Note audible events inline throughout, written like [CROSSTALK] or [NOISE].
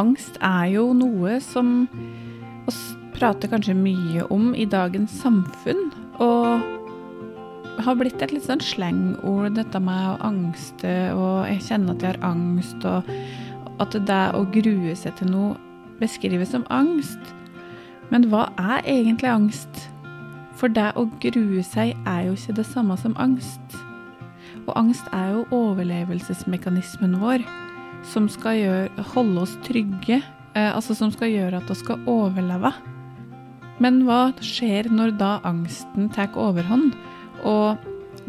angst er jo noe som oss prater kanskje mye om i dagens samfunn. Og har blitt et litt sånn slengord, dette med å angste, og jeg kjenner at jeg har angst, og at det å grue seg til noe beskrives som angst. Men hva er egentlig angst? For det å grue seg er jo ikke det samme som angst. Og angst er jo overlevelsesmekanismen vår som skal gjøre, holde oss trygge. Eh, altså som skal gjøre at vi skal overleve. Men hva skjer når da angsten tar overhånd, og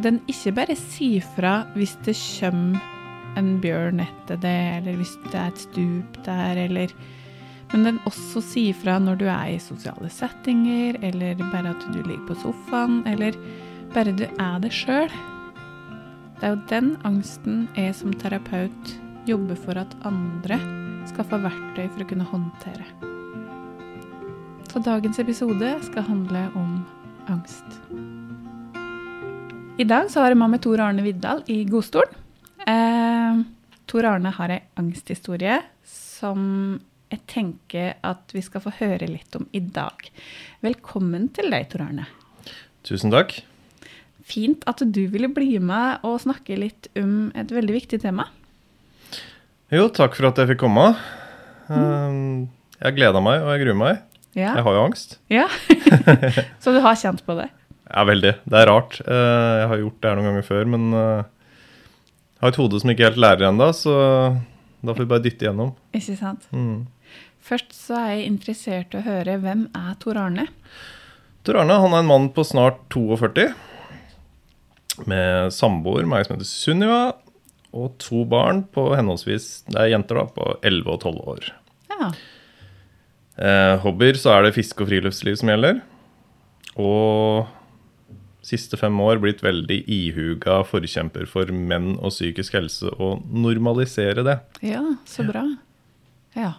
den ikke bare sier fra hvis det kommer en bjørn etter det, eller hvis det er et stup der, eller Men den også sier fra når du er i sosiale settinger, eller bare at du ligger på sofaen, eller bare du er det sjøl. Det er jo den angsten jeg som terapeut jobber for at andre skal få verktøy for å kunne håndtere. Så dagens episode skal handle om angst. I dag så har jeg med meg Tor Arne Viddal i godstolen. Eh, Tor Arne har ei angsthistorie som jeg tenker at vi skal få høre litt om i dag. Velkommen til deg, Tor Arne. Tusen takk. Fint at du ville bli med og snakke litt om et veldig viktig tema. Jo, takk for at jeg fikk komme. Mm. jeg gleda meg, og jeg gruer meg. Ja. Jeg har jo angst. ja. [LAUGHS] Så du har kjent på det? Ja, veldig. Det er rart. Eh, Jeg har gjort det her noen ganger før, men eh, jeg har et hode som ikke helt lærer ennå, så da får vi bare dytte igjennom. Ikke sant? Mm. Først så er jeg interessert i å høre hvem er Tor Arne? Tor Arne han er en mann på snart 42, med samboer, meg som heter Sunniva, og to barn på henholdsvis Det er jenter, da, på 11 og 12 år. Ja. Eh, hobbyer så er det fiske og friluftsliv som gjelder. Og siste fem år blitt veldig ihuga forkjemper for menn og psykisk helse og normalisere det. Ja, så bra. Ja.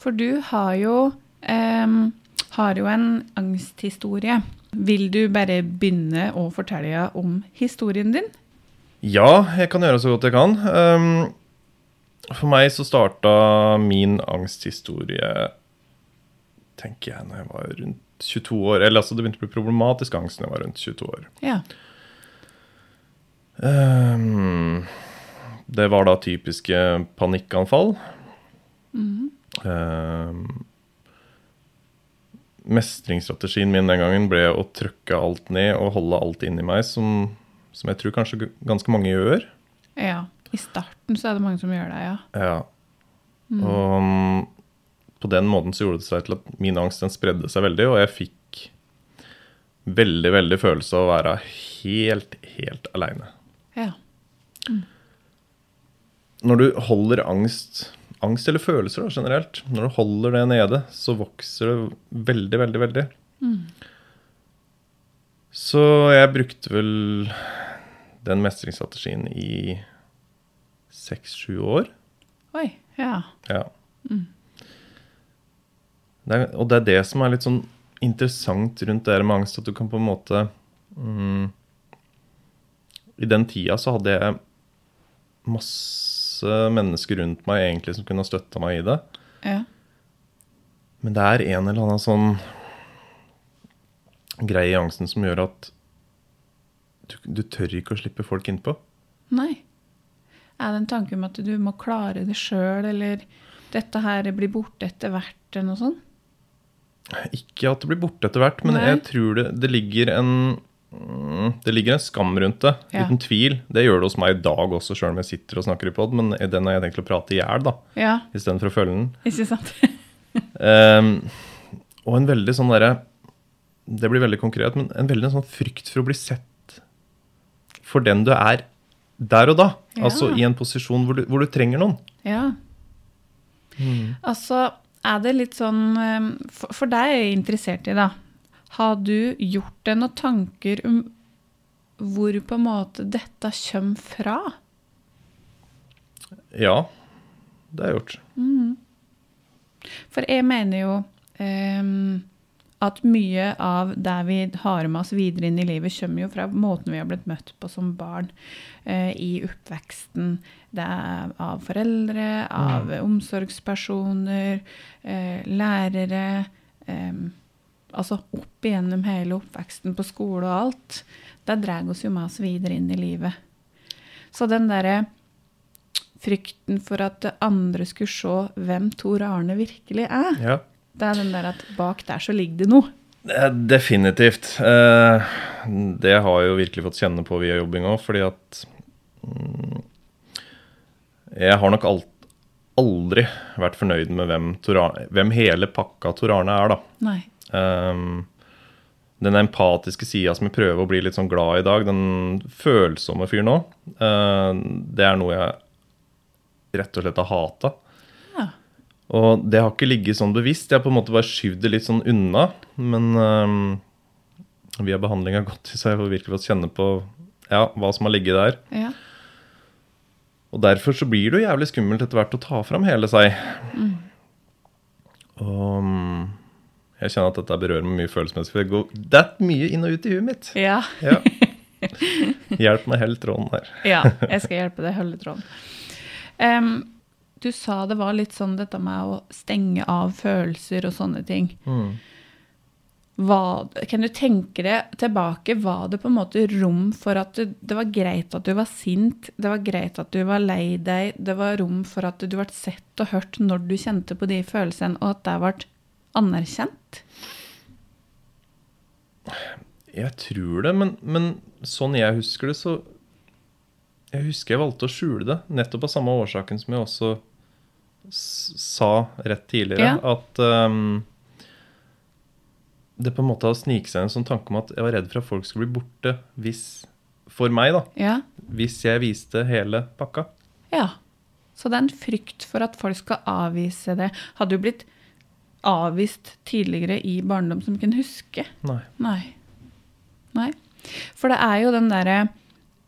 For du har jo, em, har jo en angsthistorie. Vil du bare begynne å fortelle om historien din? Ja, jeg kan gjøre så godt jeg kan. Um, for meg så starta min angsthistorie tenker jeg, når jeg var rundt 22 år. Eller altså, det begynte å bli problematisk angst når jeg var rundt 22 år. Ja. Um, det var da typiske panikkanfall. Um, mestringsstrategien min den gangen ble å trykke alt ned og holde alt inni meg, som, som jeg tror kanskje ganske mange gjør. ja. I starten så er det mange som gjør det, ja. Ja. Og um, på den måten så gjorde det seg til at min angst den spredde seg veldig, og jeg fikk veldig, veldig følelse av å være helt, helt aleine. Ja. Når du holder angst, angst eller følelser da, generelt, når du holder det nede, så vokser det veldig, veldig, veldig. Så jeg brukte vel den mestringsstrategien i seks-sju år. Oi. Ja. Ja. Det er, og det er det som er litt sånn interessant rundt det her med angst, at du kan på en måte mm, I den tida så hadde jeg masse mennesker rundt meg egentlig som kunne ha støtta meg i det. Ja. Men det er en eller annen sånn greie i angsten som gjør at du, du tør ikke å slippe folk innpå. Nei. Er det en tanke om at du må klare det sjøl, eller dette her blir borte etter hvert, eller noe sånt? Ikke at det blir borte etter hvert, men Nei. jeg tror det, det ligger en mm, det ligger en skam rundt det, Ja. uten tvil. Det gjør det hos meg i dag også, sjøl om jeg sitter og snakker i pod, men den har jeg tenkt å prate i hjel, da, Ja, istedenfor å følge den. ikke sant? um, [LAUGHS] og en veldig sånn derre Det blir veldig konkret, men en veldig sånn frykt for å bli sett for den du er der og da. Ja. Altså i en posisjon hvor du, hvor du trenger noen. Ja. Altså, er det litt sånn eh, For, for deg er jeg interessert i, da. Har du gjort deg noen tanker om hvor på en måte dette kommer fra? Ja, det har jeg gjort. For jeg mener jo ehm, at mye av det vi har med oss videre inn i livet, kommer jo fra måten vi har blitt møtt på som barn eh, i oppveksten. Det er av foreldre, av omsorgspersoner, eh, lærere. Eh, altså opp igjennom hele oppveksten på skole og alt. Det drar oss jo med oss videre inn i livet. Så den derre frykten for at andre skulle se hvem Tor Arne virkelig er, Ja. Det er den der at bak der så ligger det noe. Eh, Definitivt. Eh, Det har jeg jo virkelig fått kjenne på via jobbing òg, fordi at mm, Jeg har nok alt, aldri vært fornøyd med hvem, Torane, hvem hele pakka Tor Arne er, da. Nei. Um, den empatiske sida som jeg prøver å bli litt sånn glad i i dag, den følsomme fyren òg, det er noe jeg rett og slett har hata. Og det har ikke ligget sånn bevisst. Jeg har på en måte bare skyvd det litt sånn unna. Men um, via behandling gått så har jeg virkelig fått kjenne på ja, hva som har ligget der. Ja. Og derfor så blir det jo jævlig skummelt etter hvert å ta fram hele seg. Og um, jeg kjenner at dette berører meg mye følelsesmessig. For det går er mye inn og ut i huet mitt. Ja. Ja. [LAUGHS] Hjelp meg helt tråden her. ja, jeg [LAUGHS] skal hjelpe deg, holde tråden. Em, du sa det var litt sånn dette med å stenge av følelser og sånne ting. Hva, kan du tenke deg tilbake, var det på en måte rom for at det, det var greit at du var sint, det var greit at du var lei deg, det var rom for at du ble sett og hørt når du kjente på de følelsene, og at det ble anerkjent? Jeg tror det, men, men sånn jeg husker det, så Jeg husker jeg valgte å skjule det, nettopp av samme årsaken som jeg også sa rett tidligere. Ja. At um, det på en måte har sniket seg en sånn tanke om at jeg var redd for at folk skulle bli borte hvis For meg, da. Ja. Hvis jeg viste hele pakka. Ja. Så det er en frykt for at folk skal avvise det. Hadde du blitt avvist tidligere i barndom som kunne huske? Nei. Nei. Nei. For det er jo den derre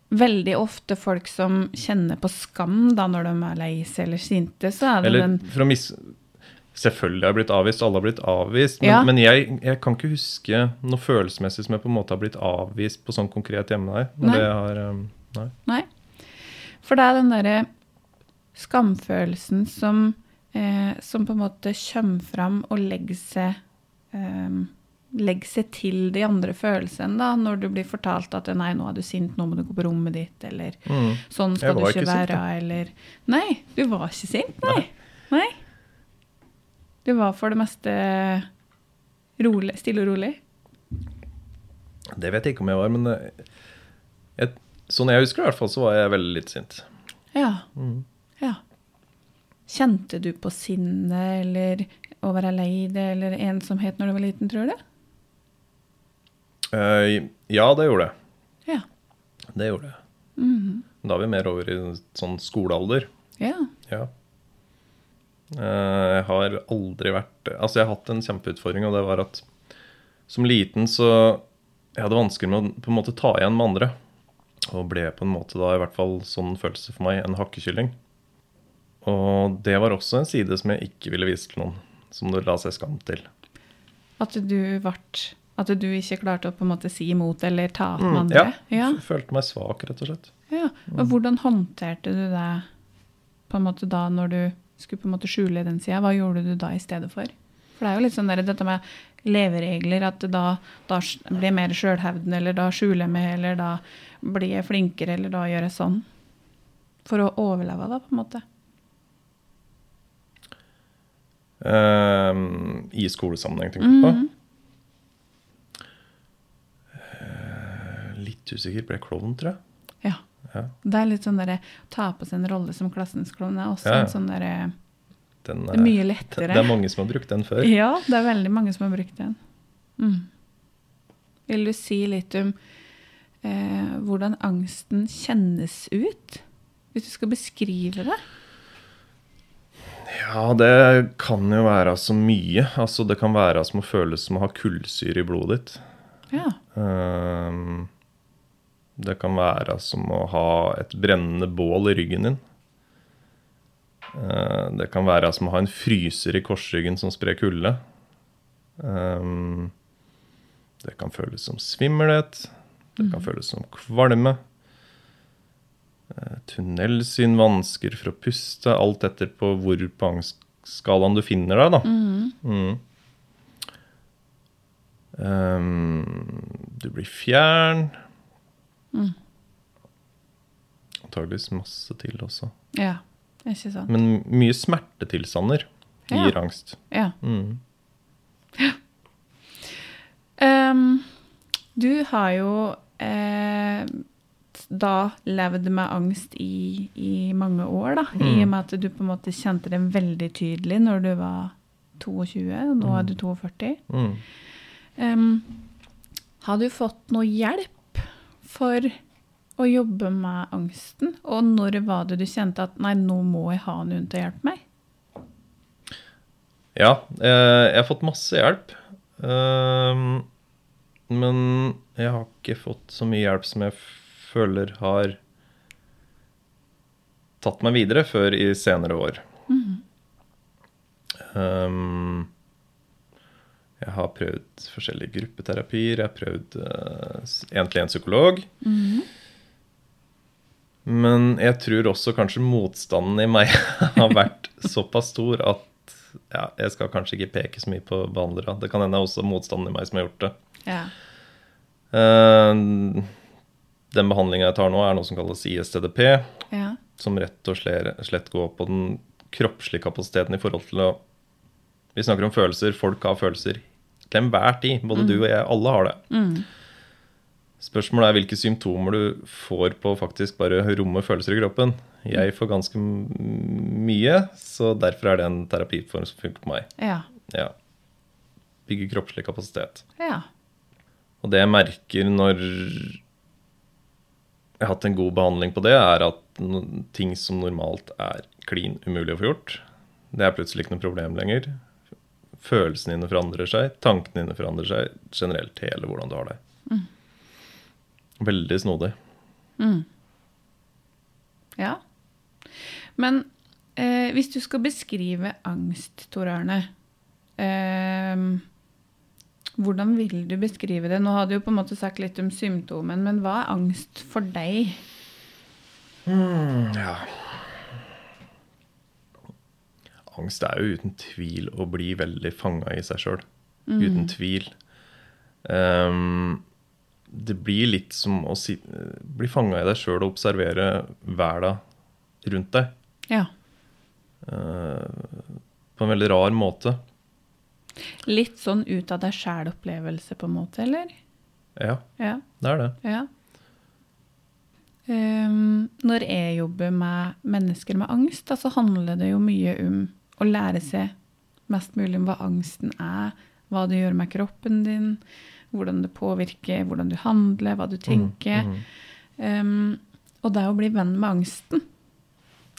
Veldig ofte folk som kjenner på skam da når de er lei seg eller sinte, så er det Eller den for å mis... Selvfølgelig har jeg blitt avvist, alle har blitt avvist. Men, Ja. men jeg, jeg kan ikke huske noe følelsesmessig som jeg på en måte har blitt avvist på sånn konkret hjemme der. Nei. det har, um, nei. Nei. For det er den derre skamfølelsen som, eh, som på en måte kommer fram og legger seg eh, Legger seg til de andre følelsene, da, når du blir fortalt at 'nei, nå er du sint, nå må du gå på rommet ditt', eller Mm. 'sånn skal du ikke, ikke være', sint, eller Nei, du var ikke sint, nei. nei. Du var for det meste rolig, stille og rolig. Det vet jeg ikke om jeg var, men jeg, sånn jeg husker det i hvert fall, så var jeg veldig litt sint. Ja. Mm. ja. Kjente du på sinnet eller å være lei deg eller ensomhet når du var liten, tror du? Eh, ja, det gjorde jeg. Ja. Det gjorde jeg. -hmm. Da er vi mer over i sånn skolealder. Ja. Ja. Eh, jeg har aldri vært Altså, jeg har hatt en kjempeutfordring, og det var at som liten så Jeg hadde vansker med å på en måte ta igjen med andre. Og ble på en måte da, i hvert fall sånn følelse for meg, en hakkekylling. Og det var også en side som jeg ikke ville vise til noen. Som det la seg skam til. At du vart At du ikke klarte å på en måte si imot eller ta opp med Mm, andre? ja. Ja. Følte meg svak, rett og slett. ja. Og hvordan håndterte du det på en måte da når du skulle på en måte skjule den sida? Hva gjorde du da i stedet for? For det er jo litt sånn der, dette med leveregler, at da, da blir jeg mer sjølhevdende, eller da skjuler jeg meg, eller da blir jeg flinkere, eller da gjør jeg sånn. For å overleve, da, på en måte. Um, I skolesammenheng, tenker du på? Mm Eh, litt usikker. Ble klovn, tror jeg. Ja. Ja. Det er litt sånn derre Ta på seg en rolle som klassens klovn er også Ja, en sånn derre Den, Det er mye eh, lettere. Det er mange som har brukt den før. Ja, det er veldig mange som har brukt den. Mm. Vil du si litt om eh, hvordan angsten kjennes ut? Hvis du skal beskrive det? Ja, det kan jo være så mye. Altså, det kan være som å føles som å ha kullsyre i blodet ditt. Ja. Ehm, det kan være som å ha et brennende bål i ryggen din. Eh, det kan være som å ha en fryser i korsryggen som sprer kulde. Ehm, Det kan føles som svimmelhet. Det kan føles som kvalme. Eh, Tunnelsyn, vansker for å puste, alt etter på hvor på angstskalaen du finner deg, da. Mm. Ehm, du blir fjern. Antageligvis masse til også. Ja, ikke sant. Men mye smertetilstander gir Ja. angst. Ja. Mm. [LAUGHS] Ehm, du har jo eh, da levd med angst i, i mange år, da. I og med at du på en måte kjente det veldig tydelig når du var 22, og nå er du 42. Mm. Um, har du fått noe hjelp for å jobbe med angsten? Og når var det du kjente at nei, nå må jeg ha noen til å hjelpe meg? Ja, eh, jeg har fått masse hjelp. Ehm, men jeg har ikke fått så mye hjelp som jeg føler har tatt meg videre før i senere år. Ehm, jeg har prøvd forskjellige gruppeterapier. Jeg har prøvd uh, egentlig en psykolog. Men jeg tror også kanskje motstanden i meg [LAUGHS] har vært såpass stor at ja, jeg skal kanskje ikke peke så mye på behandlere. Det kan hende det er også motstanden i meg som har gjort det. Ja. Uh, den behandlinga jeg tar nå, er noe som kalles ISTDP, Ja. som rett og slett går på den kroppslige kapasiteten i forhold til å Vi snakker om følelser. Folk har følelser til enhver tid. Både du og jeg. Alle har det. Mm. Spørsmålet er hvilke symptomer du får på faktisk bare romme følelser i kroppen. Jeg får ganske mye, så derfor er det en terapiform som funker på meg. Ja. Ja. Bygge kroppslig kapasitet. Ja. Og det jeg merker når jeg har hatt en god behandling på det, er at ting som normalt er klin umulig å få gjort, det er plutselig ikke noe problem lenger. Følelsene dine forandrer seg, tankene dine forandrer seg, generelt hele hvordan du har det. Veldig snodig. Ja. Men eh, hvis du skal beskrive angst, Tor Arne eh, Hvordan vil du beskrive det? Nå har du jo på en måte sagt litt om symptomen, men hva er angst for deg? Ja. Angst er jo uten tvil å bli veldig fanga i seg sjøl. Uten tvil. Um, det blir litt som å si, bli fanga i deg sjøl og observere verda rundt deg. Ja. Uh, på en veldig rar måte. Litt sånn ut av deg sjæl-opplevelse, på en måte, eller? Ja, Ja. det er det. ja. Um, når jeg jobber med mennesker med angst, så handler det jo mye om å lære seg mest mulig om hva angsten er, hva det gjør med kroppen din, hvordan det påvirker hvordan du handler, hva du tenker. Mm, Ehm, og det å bli venn med angsten.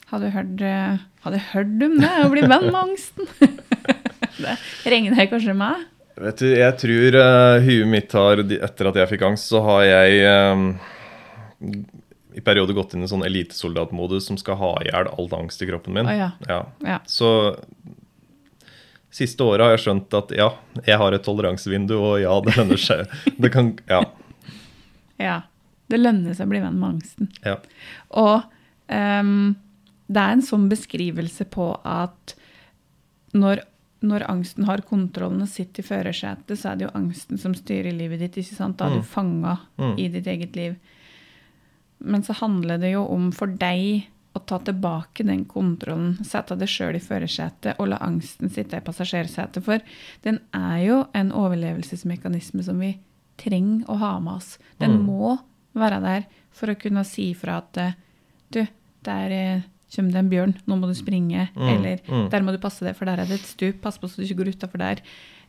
Har du hørt, eh, har du hørt om det, å bli venn med angsten? [LAUGHS] det regner kanskje med? Vet du, jeg tror uh, huet mitt har Etter at jeg fikk angst, så har jeg eh, i perioder gått inn i sånn elitesoldatmodus som skal ha i hjel all angst i kroppen min. Å ja. Ja. Ja. Så siste året har jeg skjønt at ja, jeg har et toleransevindu, og ja, det lønner seg. [LAUGHS] Det kan Ja. ja. Det lønner seg å bli venn med angsten. ja. Og um, det er en sånn beskrivelse på at når, når angsten har kontrollen og sitter i førersetet, så er det jo angsten som styrer livet ditt. ikke sant? Da er du fanga Mm. i ditt eget liv. Men så handler det jo om for deg å ta tilbake den kontrollen, sette deg sjøl i førersetet og la angsten sitte i passasjersetet. For den er jo en overlevelsesmekanisme som vi trenger å ha med oss. Den Mm. må være der for å kunne si fra at eh, du, der eh, kommer det en bjørn, nå må du springe. Mm, Eller mm. der må du passe deg, for der er det et stup, pass på så du ikke går utafor der.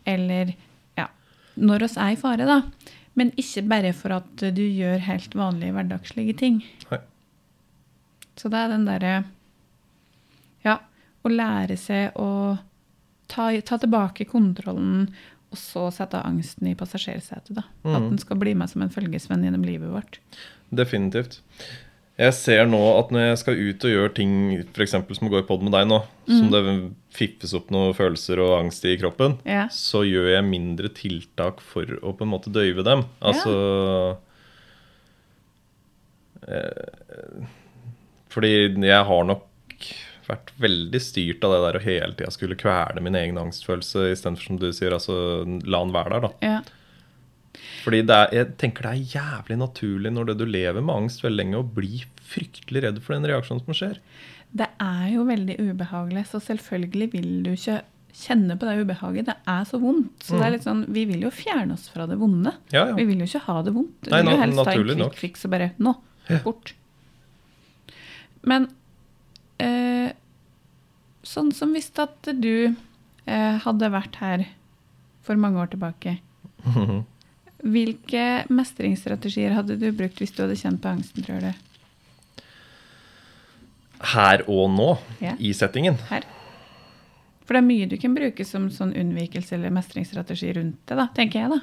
Eller ja, når oss er i fare, da. Men ikke bare for at du gjør helt vanlige hverdagslige ting. Nei. Så det er den derre Ja, å lære seg å ta, ta tilbake kontrollen, og så sette angsten i passasjersetet. da. At Mm. den skal bli med som en følgesvenn gjennom livet vårt. Definitivt. Jeg ser nå at når jeg skal ut og gjøre ting f.eks. som å gå i pod med deg nå, som det fiffes opp noen følelser og angst i kroppen, Ja. så gjør jeg mindre tiltak for å på en måte døyve dem. Altså eh, Fordi jeg har nok vært veldig styrt av det der å hele tida skulle kvele min egen angstfølelse istedenfor, som du sier, altså la den være der, da. Ja. Fordi det er, jeg tenker det er jævlig naturlig når det du lever med angst veldig lenge, å bli fryktelig redd for den reaksjonen som skjer. Det er jo veldig ubehagelig, så selvfølgelig vil du ikke kjenne på det ubehaget. Det er så vondt. Så det er litt sånn, vi vil jo fjerne oss fra det vonde. Ja, ja. Vi vil jo ikke ha det vondt. Vi Nei, vil jo helst ha en quick fix og bare Nå, bort. Men eh, sånn som hvis at du eh, hadde vært her for mange år tilbake [LAUGHS] Hvilke mestringsstrategier hadde du brukt hvis du hadde kjent på angsten, tror du? Her og nå, Ja. i settingen. Her. For det er mye du kan bruke som sånn unnvikelse eller mestringsstrategi rundt det, da, tenker jeg, da.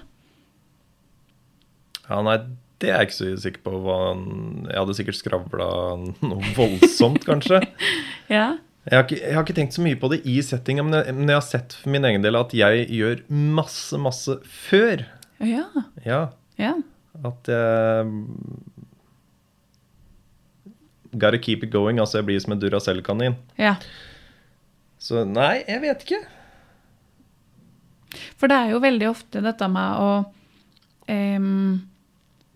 Ja, nei, det er jeg ikke så sikker på. Hva, jeg hadde sikkert skravla noe [LAUGHS] voldsomt, kanskje. [LAUGHS] Ja. Jeg har, ikke, jeg har ikke tenkt så mye på det i settingen, men men jeg har sett for min egen del at jeg gjør masse, masse før. Ja. Ja, ja. at jeg Gotta keep it going. Altså, jeg blir som en Duracell-kanin. ja. Så nei, jeg vet ikke. For det er jo veldig ofte dette med å um,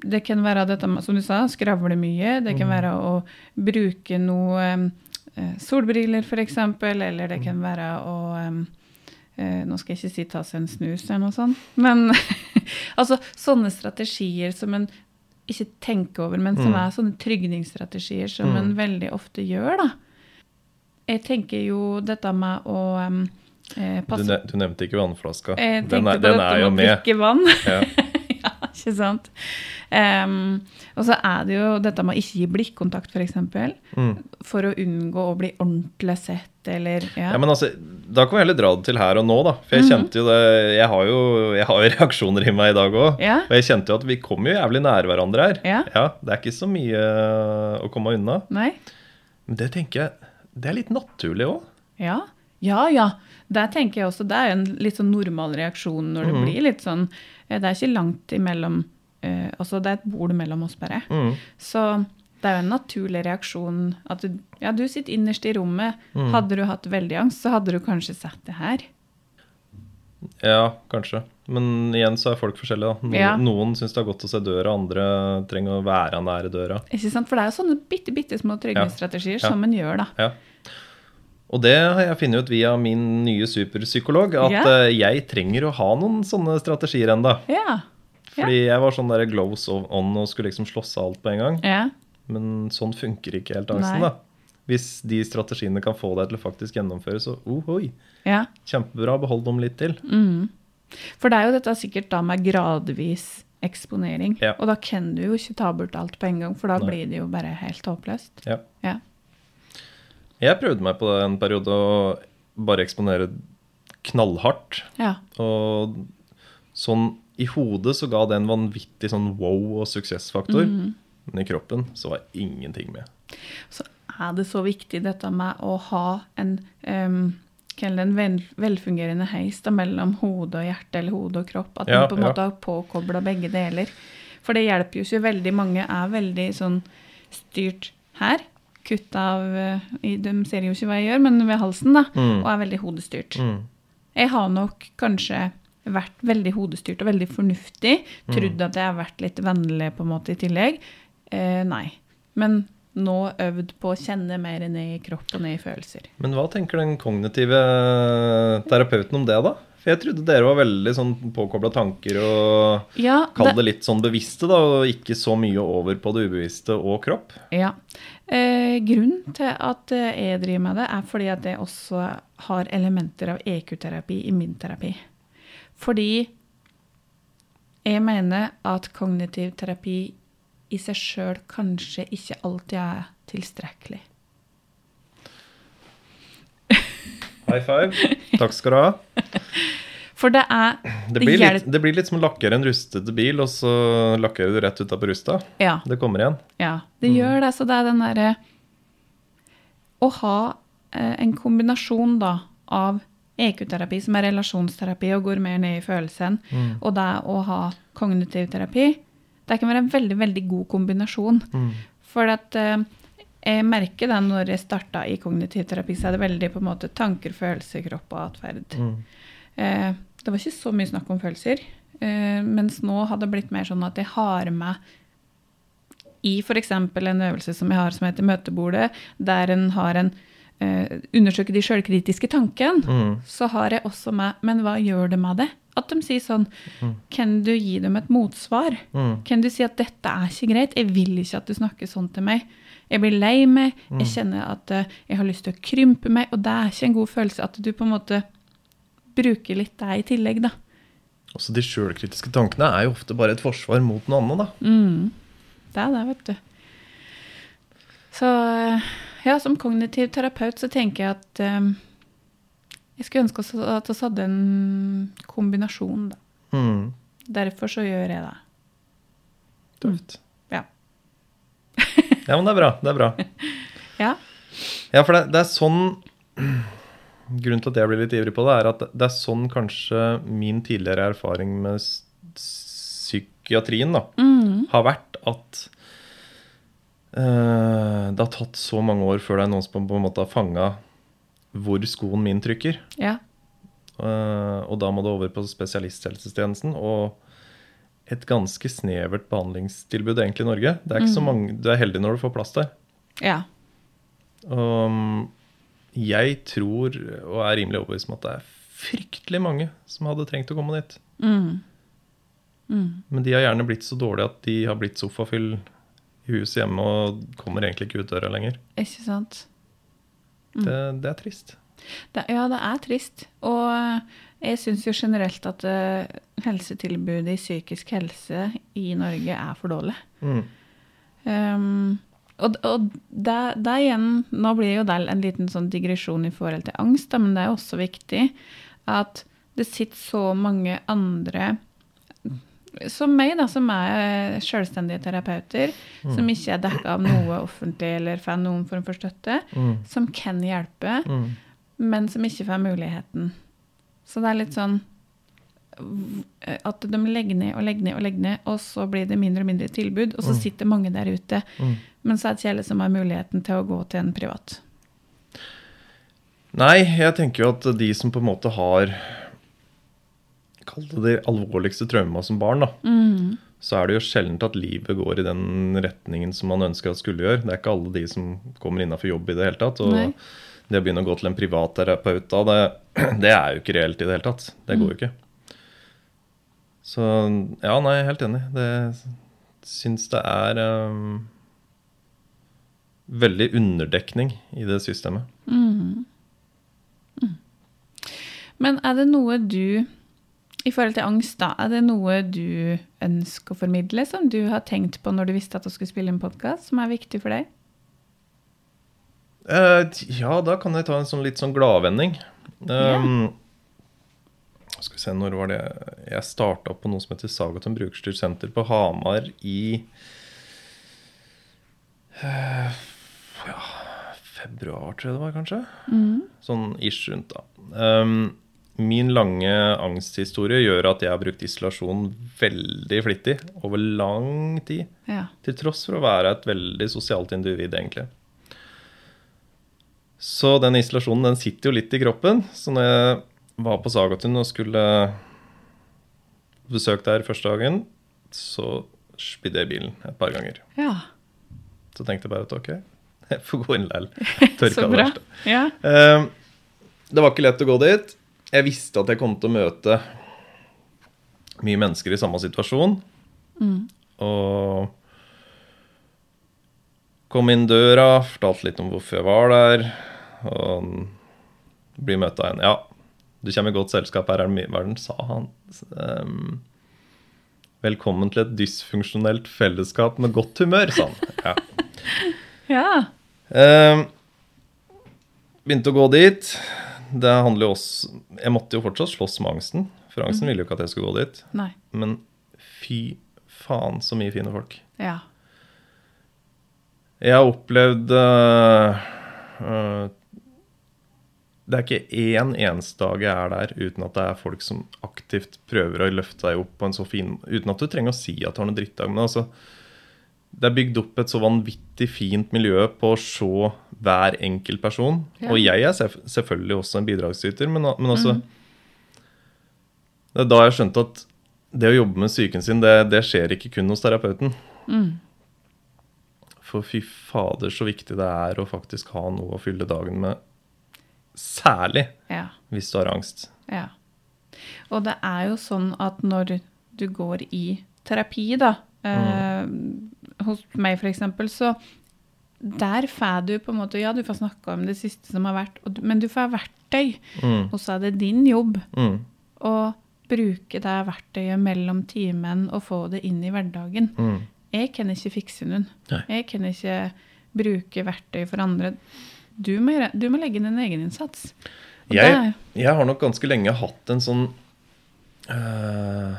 Det kan være dette med, som du sa, skravle mye. Det kan være å bruke noe um, eh, solbriller, f.eks., eller det kan være å eh, Nå skal jeg ikke si ta seg en snus eller noe sånt, men [LAUGHS] altså sånne strategier som en ikke tenker over, men som Mm. er sånne trygningsstrategier som Mm. en veldig ofte gjør, da. Jeg tenker jo dette med å um, eh, Du, ne du nevnte ikke vannflaska. jeg Den er, på den er jo med drikke vann. [LAUGHS] Ja. [LAUGHS] ja, ikke sant? Um, og så er det jo dette med å ikke gi blikkontakt, f.eks. For, Mm. for å unngå å bli ordentlig sett, eller ja. Ja, men altså, Da kan vi heller dra det til her og nå, da. For jeg Mhm. kjente jo det Jeg har jo, jeg har jo [LAUGHS] reaksjoner i meg i dag òg. Ja. Og jeg kjente jo at vi kom jo jævlig nære hverandre her. Ja. Det er ikke så mye eh, å komme unna. Nei? Men det tenker jeg Det er litt naturlig òg. Ja. Ja, ja. Der tenker jeg også, Det er en litt sånn normal reaksjon når det mm. blir litt sånn eh, Det er ikke langt imellom eh, Altså, det er et bord mellom oss, bare. Mm. Så det er jo en naturlig reaksjon at du, ja, du sitter innerst i rommet. Mm. Hadde du hatt veldig angst, så hadde du kanskje sett det her. Ja, kanskje. Men igjen så er folk forskjellige. da. Noen, Ja. noen syns det er godt å se døra, andre trenger å være nære døra. Ikke sant? For det er jo sånne bitte, bitte små trygghetsstrategier Ja. som en gjør, da. Ja. Og det har jeg funnet ut via min nye superpsykolog, at Ja. eh, jeg trenger å ha noen sånne strategier enda. Ja. Fordi jeg var sånn der glows on og skulle liksom slåss av alt på en gang. Men sånn funker ikke helt angsten, Nei. da. Hvis de strategiene kan få deg til å faktisk gjennomføre, så ohoi, ja. kjempebra, behold dem litt til. Mm. For det er jo dette sikkert da med gradvis eksponering. Ja. Og da kan du jo ikke ta bort alt på en gang, for da Nei. blir det jo bare helt håpløst. Ja. Ja. Jeg prøvde meg på det en periode å bare eksponere knallhardt. ja. Og sånn i hodet så ga det en vanvittig sånn wow og suksessfaktor. Mhm. Men i kroppen så var ingenting med. Så er det så viktig dette med å ha en um, en velfungerende heis da, mellom hode og hjerte eller hode og kropp. At Ja, man på en måte har påkobla begge deler. For det hjelper jo ikke. Veldig mange er veldig sånn styrt her. Kutt av eh, De ser jo ikke hva jeg gjør, men ved halsen, da. Mm. Og er veldig hodestyrt. Mm. Jeg har nok kanskje vært veldig hodestyrt og veldig fornuftig. Mm. At jeg har vært litt vennlig på en måte i tillegg. Eh, nei. Men nå øvd på å kjenne mer ned i kropp og ned i følelser. Men hva tenker den kognitive terapeuten om det, da? For jeg trodde dere var veldig sånn påkobla tanker og Ja, Kall det litt sånn bevisste, da, og ikke så mye over på det ubevisste og kropp. Ja. Eh, grunnen til at eh, jeg driver med det, er fordi at jeg også har elementer av EQ-terapi i min terapi. Fordi jeg mener at kognitiv terapi i seg sjøl kanskje ikke alltid er tilstrekkelig. High five. Takk skal du ha. For det er Det Det blir, litt, det blir litt som å lakkere en rustete bil, og så lakkerer du rett utapå rusta. Ja. Det kommer igjen. Ja, det Mm. gjør det. Så det er den derre Å ha eh, en kombinasjon da av EQ-terapi, som er relasjonsterapi og går mer ned i følelsen, Mm. og det å ha kognitiv terapi, det kan være en veldig, veldig god kombinasjon. Mm. For at eh, jeg merker det når jeg starta i kognitiv terapi, så er det veldig på en måte tanker, følelser, kropp og atferd. Mm. Eh, det var ikke så mye snakk om følelser. Eh, mens nå har det blitt mer sånn at jeg har med i f.eks. en øvelse som jeg har som heter Møtebordet, der en har en eh, undersøker de sjølkritiske tanken, Mm. så har jeg også med Men hva gjør det med det? At de sier sånn Mm. Kan du gi dem et motsvar? Mm. Kan du si at 'dette er ikke greit', 'jeg vil ikke at du snakker sånn til meg'. Jeg blir lei meg, jeg kjenner at eh, jeg har lyst til å krympe meg, og det er ikke en god følelse at du på en måte bruker litt deg i tillegg, da. Også de sjølkritiske tankene er jo ofte bare et forsvar mot noe annet, da. Mm. Det er det, vet du. Så eh, ja, som kognitiv terapeut så tenker jeg at eh, jeg skulle ønske at vi hadde en kombinasjon, da. Mm. Derfor så gjør jeg det. Tøft. Ja. [LAUGHS] Ja, men det er bra. Det er bra. [LAUGHS] Ja. Ja, for det, det er sånn [CLEARS THROAT] Grunnen til at jeg blir litt ivrig på det, er at det er sånn kanskje min tidligere erfaring med psykiatrien da, Mm. har vært at det har tatt så mange år før det er noen som på en måte har fanga hvor skoen min trykker. Ja. Eh, og da må det over på spesialisthelsetjenesten. Og et ganske snevert behandlingstilbud egentlig i Norge. Det er ikke så mange, Du er heldig når du får plass der. Ja. Mm, jeg tror, og er rimelig overbevist om at det er fryktelig mange som hadde trengt å komme dit. Mm. Mm. Men de har gjerne blitt så dårlige at de har blitt sofafyll i huset hjemme og kommer egentlig ikke ut døra lenger. Ikke sant? Det, det er trist. Det, ja, det er trist. Og jeg syns jo generelt at eh, helsetilbudet i psykisk helse i Norge er for dårlig. Mm. Um, og og det, det igjen Nå blir jo det en liten sånn digresjon i forhold til angst, da, men det er også viktig at det sitter så mange andre som meg, da, som er selvstendige terapeuter, som ikke er dekka av noe offentlig eller får noen form for støtte, Mm. som kan hjelpe, Mm. men som ikke får muligheten. Så det er litt sånn at de legger ned og legger ned og legger ned, og så blir det mindre og mindre tilbud, og så sitter mange der ute. Mm. Men så er det ikke alle som har muligheten til å gå til en privat. Nei, jeg tenker jo at de som på en måte har Kall det de alvorligste trauma som barn, da. Mm. Så er det jo sjelden at livet går i den retningen som man ønsker at skulle gjøre. Det er ikke alle de som kommer innafor jobb i det hele tatt. Og Nei. det å begynne å gå til en privatterapeut da, det, [CLEARS THROAT] det er jo ikke reelt i det hele tatt. Det går jo ikke. Så ja, nei, jeg er helt enig. Det syns det er um, veldig underdekning i det systemet. Mm. Mm. Men er det noe du, i forhold til angst, da, er det noe du ønsker å formidle, som du har tenkt på når du visste at du skulle spille en podkast, som er viktig for deg? Uh, ja, da kan jeg ta en sånn litt sånn gladvending. Um, Skal vi se, når var det Jeg starta på noe som heter Sagaton Brukerstyrt Senter på Hamar i uh, ja, februar, tror jeg det var, kanskje. Mm. Sånn ish rundt, da. Um, min lange angsthistorie gjør at jeg har brukt isolasjon veldig flittig over lang tid. Ja. Til tross for å være et veldig sosialt individ, egentlig. Så den isolasjonen den sitter jo litt i kroppen. Så når jeg var på Sagatun og skulle besøke der første dagen, så spydde jeg bilen et par ganger. ja. Så tenkte jeg bare at ok, jeg får gå inn likevel. Tørka det verste. Ja. Eh, Det var ikke lett å gå dit. Jeg visste at jeg kom til å møte mye mennesker i samme situasjon. Mm. Og kom inn døra, fortalte litt om hvorfor jeg var der. Og blir møtt av en Ja, du kommer i godt selskap, her er det mye Hva er det sa han? Um, Velkommen til et dysfunksjonelt fellesskap med godt humør, sa han. Ja. [LAUGHS] ja. Um, begynte å gå dit. Det handler jo også Jeg måtte jo fortsatt slåss med angsten. for angsten ville jo ikke at jeg skulle gå dit. Nei. Men fy faen så mye fine folk. Ja. Jeg har opplevd uh, Det er ikke én eneste dag jeg er der uten at det er folk som aktivt prøver å løfte deg opp på en så fin Uten at du trenger å si at du har noen drittdag. Men altså, det er bygd opp et så vanvittig fint miljø på å se hver enkelt person. Ja. Og jeg er selv, selvfølgelig også en bidragsyter, men, men altså Det er da jeg skjønte at det å jobbe med psyken sin, det, det skjer ikke kun hos terapeuten. Mm. For fy fader, så viktig det er å faktisk ha noe å fylle dagen med. Særlig Ja. hvis du har angst. Ja. Og det er jo sånn at når du går i terapi, da eh, Hos meg, eksempel, så der får du på en måte Ja, du får snakke om det siste som har vært, men du får verktøy. Mm. Og så er det din jobb Mm. å bruke det verktøyet mellom timen og få det inn i hverdagen. Mm. Jeg kan ikke fikse noen. Nei. Jeg kan ikke bruke verktøy for andre. Du må, du må legge inn en egeninnsats. Jeg, jeg har nok ganske lenge hatt en sånn eh,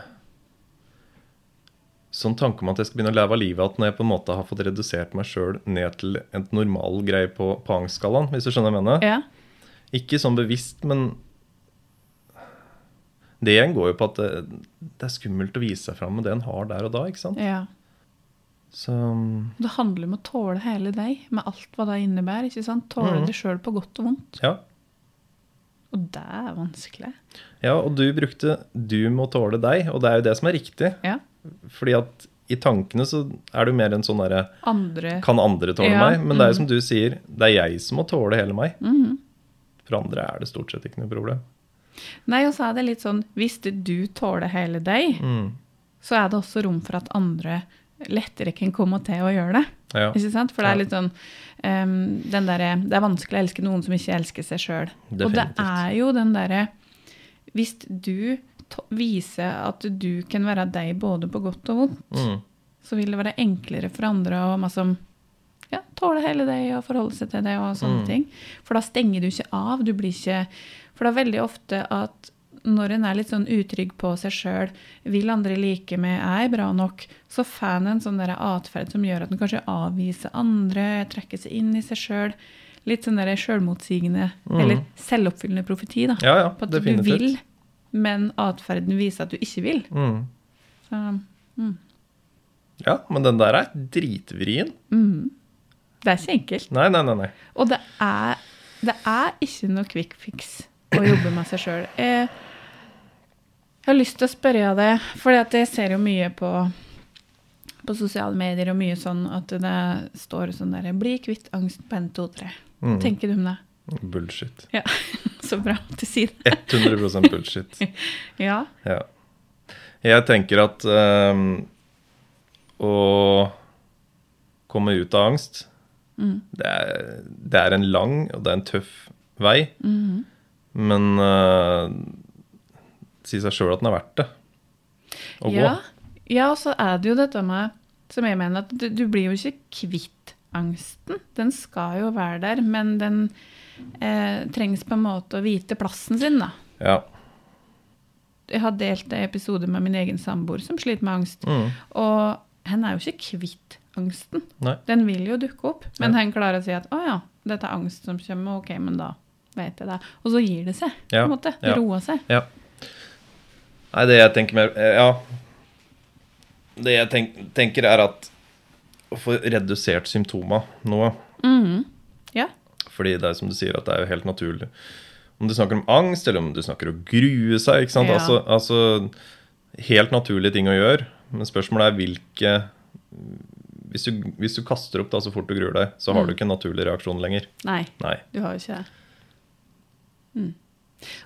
Sånn tanke om at jeg skal begynne å leve av livet at når jeg på en måte har fått redusert meg sjøl ned til en normal greie på, på angstskalaen, hvis du skjønner hva jeg mener? Ja. Ikke sånn bevisst, men det igjen går jo på at det, det er skummelt å vise seg fram med det en har der og da, ikke sant? ja. Så Det handler om å tåle hele deg, med alt hva det innebærer. ikke sant? Tåle mm. det sjøl på godt og vondt. ja. Og det er vanskelig. Ja, og du brukte 'du må tåle deg', og det er jo det som er riktig. Ja. Fordi at i tankene så er du mer en sånn derre Kan andre tåle Ja, meg? Men det er jo mm. som du sier, det er jeg som må tåle hele meg. Mm. For andre er det stort sett ikke noe problem. Nei, og så er det litt sånn Hvis du tåler hele deg, Mm. så er det også rom for at andre lettere kan komme til å gjøre det. Ja. Ikke sant? For det er litt sånn um, den der, Det er vanskelig å elske noen som ikke elsker seg sjøl. Og det er jo den derre Hvis du viser at du kan være deg både på godt og vondt, Mm. så vil det være enklere for andre å liksom, ja, tåle hele deg og forholde seg til det og sånne Mm. ting. For da stenger du ikke av. Du blir ikke For det er veldig ofte at når en er litt sånn utrygg på seg sjøl, vil andre like meg, er jeg bra nok, så får en en sånn atferd som gjør at en kanskje avviser andre, trekker seg inn i seg sjøl. Litt sånn sjølmotsigende, Mm. eller selvoppfyllende profeti, da. Ja, ja, På at du vil, men atferden viser at du ikke vil. Mm. Så, mm. Ja, men den der er dritvrien. Mm. Det er ikke enkelt. Nei, nei, nei. nei. Og det er, det er ikke noe quick fix å jobbe med seg sjøl. Jeg, jeg har lyst til å spørre deg, for jeg ser jo mye på, på sosiale medier og mye sånn at det står sånn der 'Bli kvitt angst på 1, 2, 3'. Hva Mm. tenker du om det? Bullshit. Ja, [LAUGHS] Så bra at du sier det. 100% bullshit. [LAUGHS] Ja. Ja. Jeg tenker at um, å komme ut av angst Mm. det, er, det er en lang og det er en tøff vei. Mhm. Men uh, si seg sjøl at den er verdt det. Å gå. Ja. ja, og så er det jo dette med Som jeg mener, at du, du blir jo ikke kvitt angsten. Den skal jo være der, men den eh, trengs på en måte å vite plassen sin, da. Ja. Jeg har delt en episode med min egen samboer som sliter med angst. Mm. Og han er jo ikke kvitt angsten. Nei. Den vil jo dukke opp, men Ja. hen klarer å si at å ja, dette er angst som kommer, ok, men da vet jeg det. Og så gir det seg, på en måte. ja. Roer seg. Ja. Nei, det jeg tenker mer eh, Ja. Det jeg tenk, tenker, er at å få redusert symptomer nå. Mhm. Ja. Fordi det er som du sier, at det er jo helt naturlig. Om du snakker om angst, eller om du snakker om å grue seg. ikke sant? Ja. Altså, altså Helt naturlige ting å gjøre. Men spørsmålet er hvilke hvis du, hvis du kaster opp da så fort du gruer deg, så har Mm. du ikke en naturlig reaksjon lenger. Nei. Nei. Du har jo ikke det. Mm.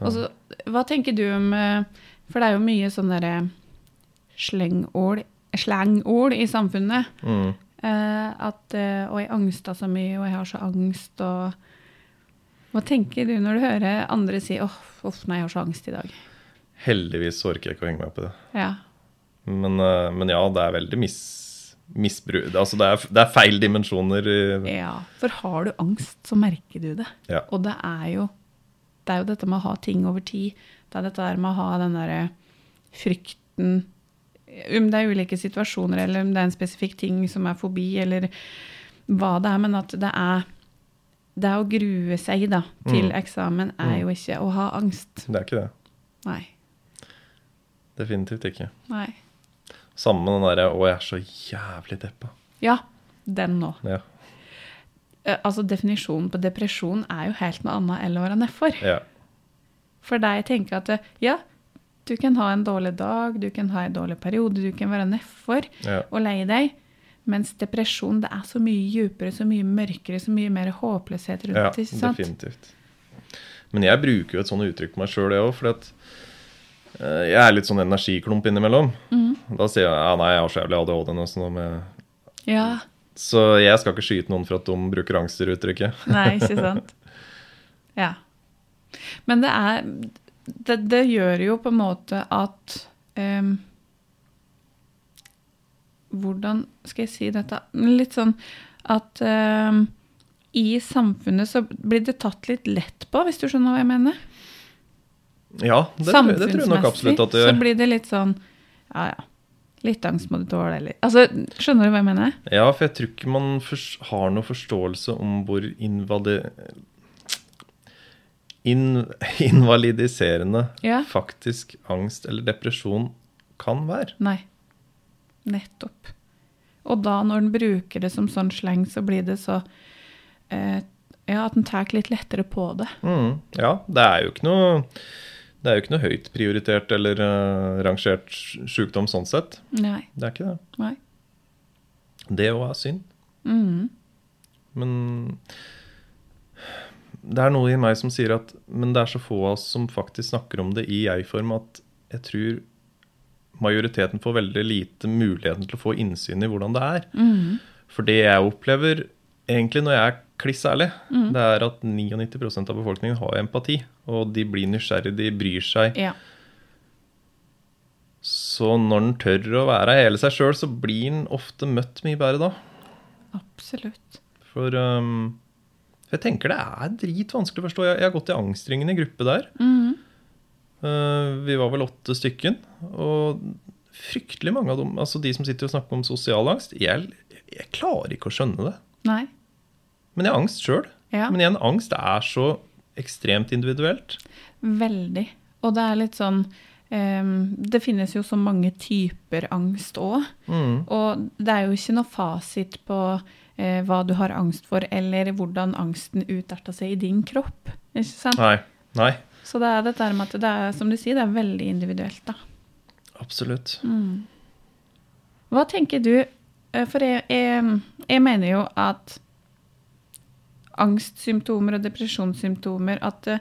Og hva tenker du om eh, For det er jo mye sånn derre slengord, slengord i samfunnet. Mm. Eh, at eh, 'Å, jeg angsta så mye, og jeg har så angst', og Hva tenker du når du hører andre si 'Åh, oh, nei, jeg har så angst i dag'? Heldigvis orker jeg ikke å henge meg opp i det. Ja. Men, eh, men ja, det er veldig mis, misbruk. Altså det er, det er feil dimensjoner. ja. For har du angst, så merker du det. Ja. Og det er jo Det er jo dette med å ha ting over tid. Det er dette der med å ha den derre frykten Om det er ulike situasjoner, eller om det er en spesifikk ting som er fobi, eller hva det er, men at det er Det å grue seg da, til Mm. eksamen er Mm. jo ikke å ha angst. Det er ikke det. Nei. Definitivt ikke. Nei. Samme med den derre 'Å, jeg er så jævlig deppa'. Ja, den nå. Ja. Eh, Altså, definisjonen på depresjon er jo helt noe annet enn å være nedfor. ja. For deg tenker at ja, du kan ha en dårlig dag, du kan ha en dårlig periode, du kan være nedfor ja. og lei deg. Mens depresjon det er så mye djupere, så mye mørkere, så mye mer håpløshet rundt Ja, det. sant? definitivt. Men jeg bruker jo et sånt uttrykk på meg sjøl, jeg òg, For at eh, jeg er litt sånn energiklump innimellom. Mm. Da sier jeg ja, nei, jeg har så jævlig ADHD nå, så nå må jeg Ja. Så jeg skal ikke skyte noen for at de bruker angsteruttrykket. Nei, ikke sant? [LAUGHS] Ja. Men det er Det, det gjør jo på en måte at em, Hvordan skal jeg si dette? Litt sånn at em, i samfunnet så blir det tatt litt lett på, hvis du skjønner hva jeg mener? Ja, det, det tror jeg nok absolutt at det gjør. så blir det litt sånn Ja, ja. Litt angst må du tåle, eller Altså, skjønner du hva jeg mener? Ja, for jeg tror ikke man har noen forståelse om hvor invali... In, invalidiserende Ja. faktisk angst eller depresjon kan være. Nei. Nettopp. Og da, når en bruker det som sånn sleng, så blir det så eh, Ja, at en tar litt lettere på det. Mm, ja, det er jo ikke noe det er jo ikke noe høyt prioritert eller uh, rangert sykdom sånn sett. Nei. Det er ikke det. Nei. Det òg er synd. Mm. Men det er noe i meg som sier at Men det er så få av oss som faktisk snakker om det i jeg-form, at jeg tror majoriteten får veldig lite muligheten til å få innsyn i hvordan det er. Mm. For det jeg opplever egentlig når jeg er kliss ærlig, Mm. det er at 99% av befolkningen har empati. Og de blir nysgjerrige, de bryr seg. Ja. Så når en tør å være hele seg sjøl, så blir en ofte møtt mye bedre da. Absolutt. For um, for jeg tenker det er dritvanskelig å forstå. Jeg, jeg har gått i angstringen i gruppe der. Mm. Uh, vi var vel åtte stykken. Og fryktelig mange av dem, altså de som sitter og snakker om sosial angst, jeg, jeg klarer ikke å skjønne det. Nei. Men jeg har angst sjøl. Ja. Men igjen, angst er så ekstremt individuelt. Veldig. Og det er litt sånn um, Det finnes jo så mange typer angst òg. Mm. Og det er jo ikke noe fasit på eh, hva du har angst for, eller hvordan angsten utarta seg i din kropp. Ikke sant? Nei. Nei. Så det er dette med at det er, som du sier, det er veldig individuelt, da. Absolutt. Mm. Hva tenker du eh, For jeg, jeg, jeg mener jo at angstsymptomer og depresjonssymptomer At uh,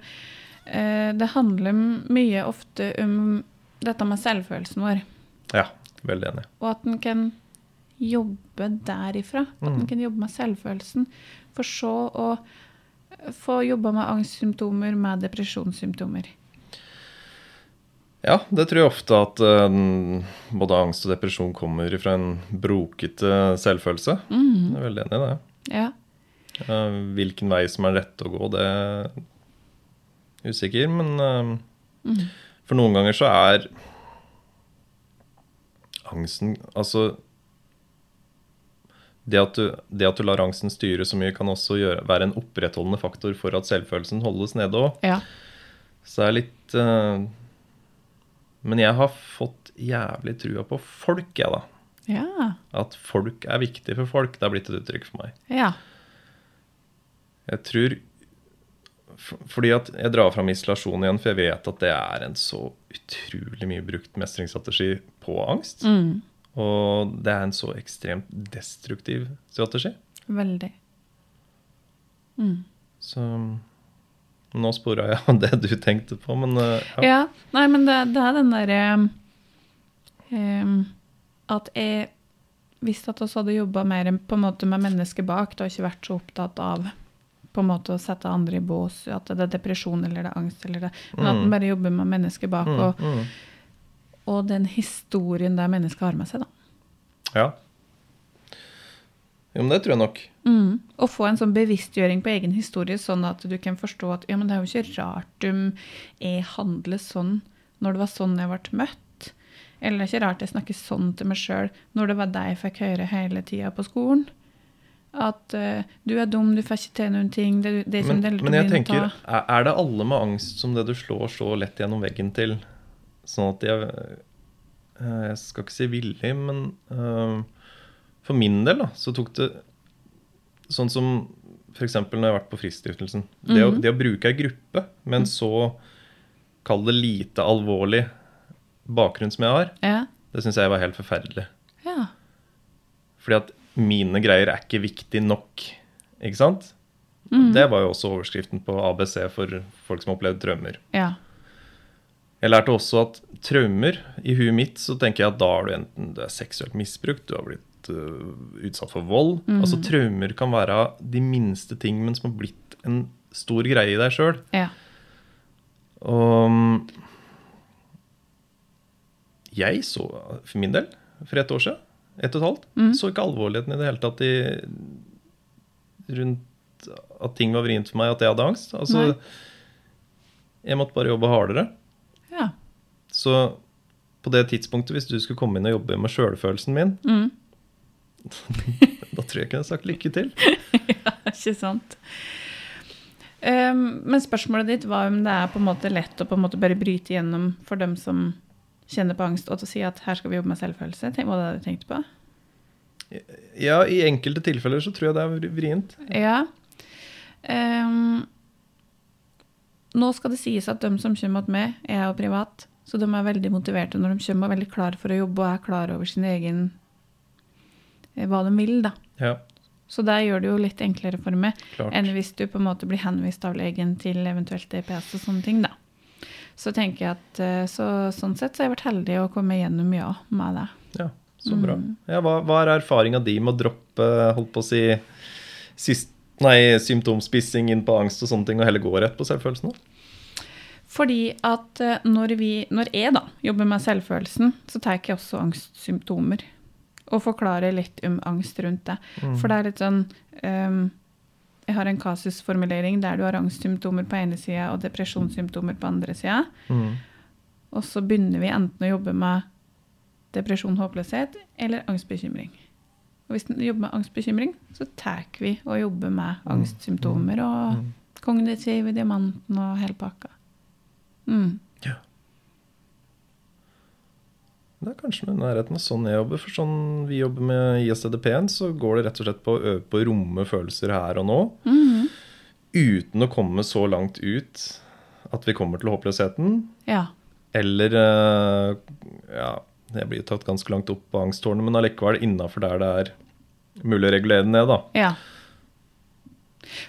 det handler mye ofte om dette med selvfølelsen vår. Ja, veldig enig. Og at en kan jobbe derifra. At man kunne kan jobbe med selvfølelsen. For så å få jobba med angstsymptomer, med depresjonssymptomer. Ja, det tror jeg ofte at uh, både angst og depresjon kommer fra en brokete selvfølelse. Mm. Jeg er veldig enig i det. Ja. Uh, hvilken vei som er rett å gå, det er usikker, men uh, mm. for noen ganger så er angsten Altså det at, du, det at du lar angsten styre så mye, kan også gjøre, være en opprettholdende faktor for at selvfølelsen holdes nede òg. ja. Så det er litt uh, Men jeg har fått jævlig trua på folk, jeg, da. Ja. At folk er viktig for folk. Det har blitt et uttrykk for meg. Ja. Jeg tror Fordi at jeg drar fram isolasjon igjen, for jeg vet at det er en så utrolig mye brukt mestringsstrategi på angst. Mm. Og det er en så ekstremt destruktiv strategi. Veldig. Mm. Så nå spora jeg av [LAUGHS] det du tenkte på, men eh, ja. Ja. Nei, men det, det er den derre um, At jeg visste at vi hadde jobba mer på en måte med mennesket bak. Har ikke vært så opptatt av på en måte å sette andre i bås, at det er depresjon eller det er angst, eller det, men at Mm. en bare jobber med mennesket bak, Mm, og, mm. Og den historien det mennesket har med seg. da. Ja. Jo, men det tror jeg nok. Mm. Å få en sånn bevisstgjøring på egen historie, sånn at du kan forstå at ja, men det er jo ikke rart om jeg handler sånn når det var sånn jeg ble møtt. Eller det er ikke rart jeg snakker sånn til meg sjøl når det var det jeg fikk høre hele tida på skolen. At uh, du er dum, du får ikke til noen ting. Det, det Men, men jeg tenker, er er det alle med angst som det du slår så lett gjennom veggen til? Sånn at jeg eh, Jeg skal ikke si villig, men uh, for min del da, så tok det Sånn som f.eks. når jeg har vært på Fristiftelsen. Det, å, Mhm. det å bruke ei gruppe med en så Kall det lite alvorlig bakgrunn som jeg har, Ja. det syns jeg var helt forferdelig. ja. Fordi at mine greier er ikke viktig nok. Ikke sant? Mhm. Det var jo også overskriften på ABC for folk som har opplevd traumer. ja. Jeg lærte også at traumer I huet mitt så tenker jeg at da har du enten du er seksuelt misbrukt, du har blitt uh, utsatt for vold. mm. Altså Traumer kan være de minste ting, men som har blitt en stor greie i deg sjøl. ja. Og jeg så, for min del, for et år siden, ett og et halvt, mm. så ikke alvorligheten i det hele tatt i rundt at ting var vrient for meg, at jeg hadde angst. Altså, Nei. jeg måtte bare jobbe hardere. Så på det tidspunktet, hvis du skulle komme inn og jobbe med sjølfølelsen min, Mm. [LAUGHS] da tror jeg ikke jeg hadde sagt lykke til. [LAUGHS] ja, Ikke sant? Um, men spørsmålet ditt var om det er på en måte lett å på en måte bare bryte gjennom for dem som kjenner på angst, og til å si at her skal vi jobbe med selvfølelse. Tenk, var det det du tenkte på? Ja, i enkelte tilfeller så tror jeg det er vri- vrient. Ja. Um, nå skal det sies at de som kommer til meg, er jo privat, så de er veldig motiverte når de kommer og er veldig klare for å jobbe og er klar over sin egen eh, hva de vil, da. Ja, Så det gjør det jo litt enklere for meg klart. enn hvis du på en måte blir henvist av legen til eventuelt DPS og sånne ting, da. Så tenker jeg at eh, så, sånn sett så har jeg vært heldig å komme gjennom ja med det. Ja, så bra. Mm. Ja, hva, hva er erfaringa di med å droppe holdt på å si, syst, nei, symptomspissing inn på angst og sånne ting, og heller gå rett på selvfølelsen? da? Fordi at eh, når, vi, når jeg da jobber med selvfølelsen, så tar jeg også angstsymptomer. Og forklarer litt om angst rundt det. For det er litt sånn um, Jeg har en kasusformulering der du har angstsymptomer på ene sida og depresjonssymptomer på andre sida. Mm. Og så begynner vi enten å jobbe med depresjon, håpløshet eller angstbekymring. Og hvis vi jobber med angstbekymring, så tar vi og jobber med angstsymptomer og Mm. kognitiv diamanten og hele pakka. Mm. Det er kanskje noe i nærheten av sånn jeg jobber. For sånn vi jobber med ISDP-en, så går det rett og slett på å øve på å romme følelser her og nå. Mhm. Uten å komme så langt ut at vi kommer til håpløsheten. Ja. Eller eh, Ja, jeg blir tatt ganske langt opp på angsttårnet, men allikevel innafor der det er mulig å regulere ned, da. ja.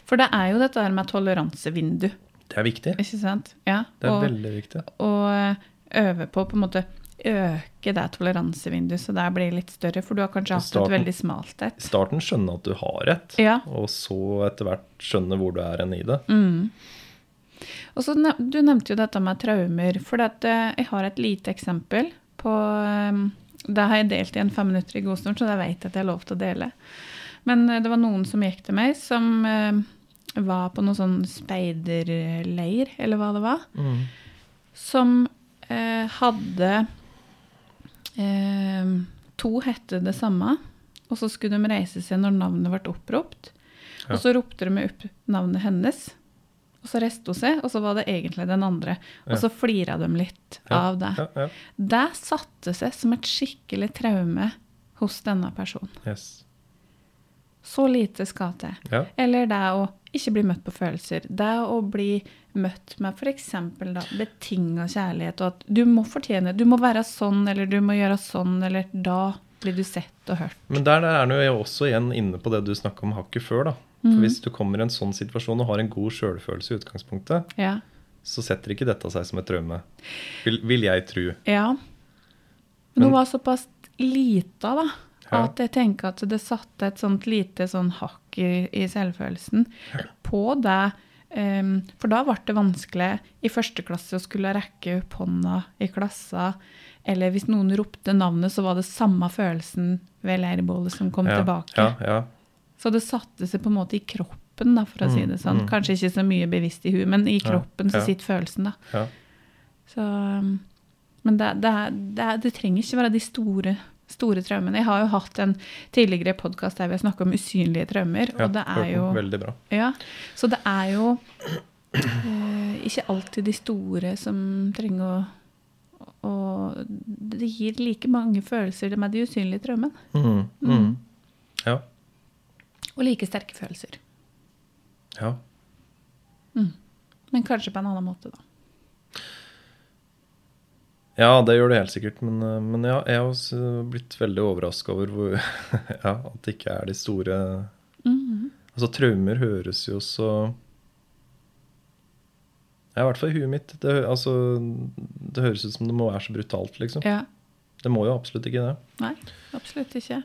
For det er jo dette her med toleransevindu, Det er viktig. ikke sant? Ja. Det er og, veldig viktig. og eh, øve på på en måte øke det toleransevinduet, så det blir litt større. For du har kanskje hatt hatt et veldig smalt et. I starten skjønne at du har et, Ja. og så etter hvert skjønne hvor du er hen i det. Mm. Og så Du nevnte jo dette med traumer. For eh, jeg har et lite eksempel på eh, Det har jeg delt i en fem minutter i god stund, så det vet jeg at jeg har lov til å dele. Men eh, det var noen som gikk til meg, som eh, var på noe sånn speiderleir, eller hva det var. Mm. Som eh, hadde eh, To hette det samme, og så skulle de reise seg når navnet ble oppropt. Ja. Og så ropte de opp navnet hennes, og så reiste hun seg, og så var det egentlig den andre. Og Ja. så flira de litt Ja, av det. Det satte seg som et skikkelig traume hos denne personen. Yes. Så lite skal til. Ja. Eller det å ikke bli møtt på følelser. Det å bli møtt med f.eks. betinga kjærlighet, og at du må fortjene Du må være sånn, eller du må gjøre sånn, eller da blir du sett og hørt. Men der, der er du jo også igjen inne på det du snakka om hakket før. da. For For Hvis du kommer i en sånn situasjon og har en god sjølfølelse i utgangspunktet, Ja. så setter ikke dette seg som et traume. Vil, vil jeg tro. ja. Men Men- hun var såpass lita, da, Ja. at jeg tenker at det satte et sånt lite sånn hakk i, i selvfølelsen på det. Um, for da ble det vanskelig i første klasse å skulle rekke opp hånda i klassa. Eller hvis noen ropte navnet, så var det samme følelsen ved leirbålet som kom ja, tilbake. Ja, ja. Så det satte seg på en måte i kroppen, da, for å si Mm, det sånn. mm. Kanskje ikke så mye bevisst i huet, men i Ja, kroppen så ja. sitter følelsen, da. Ja. Så, um, men det, det, det, det trenger ikke være de store, store traumene. Jeg har jo hatt en tidligere podkast der vi har snakka om usynlige traumer, ja og det er jo. Veldig bra. Ja, så det er jo eh, ikke alltid de store som trenger å og det gir like mange følelser med de usynlige traumene. Mm, mm. Ja. Og like sterke følelser. ja. Men kanskje på en annen måte, da. Ja, det gjør det helt sikkert. Men, eh, men ja, jeg har også blitt veldig overraska over hvor, [LAUGHS] ja, at det ikke er de store Mhm. Altså, traumer høres jo så Ja, i hvert fall i huet mitt. Det, altså, det høres ut som det må være så brutalt, liksom. Ja. Det må jo absolutt ikke det. Nei, absolutt ikke.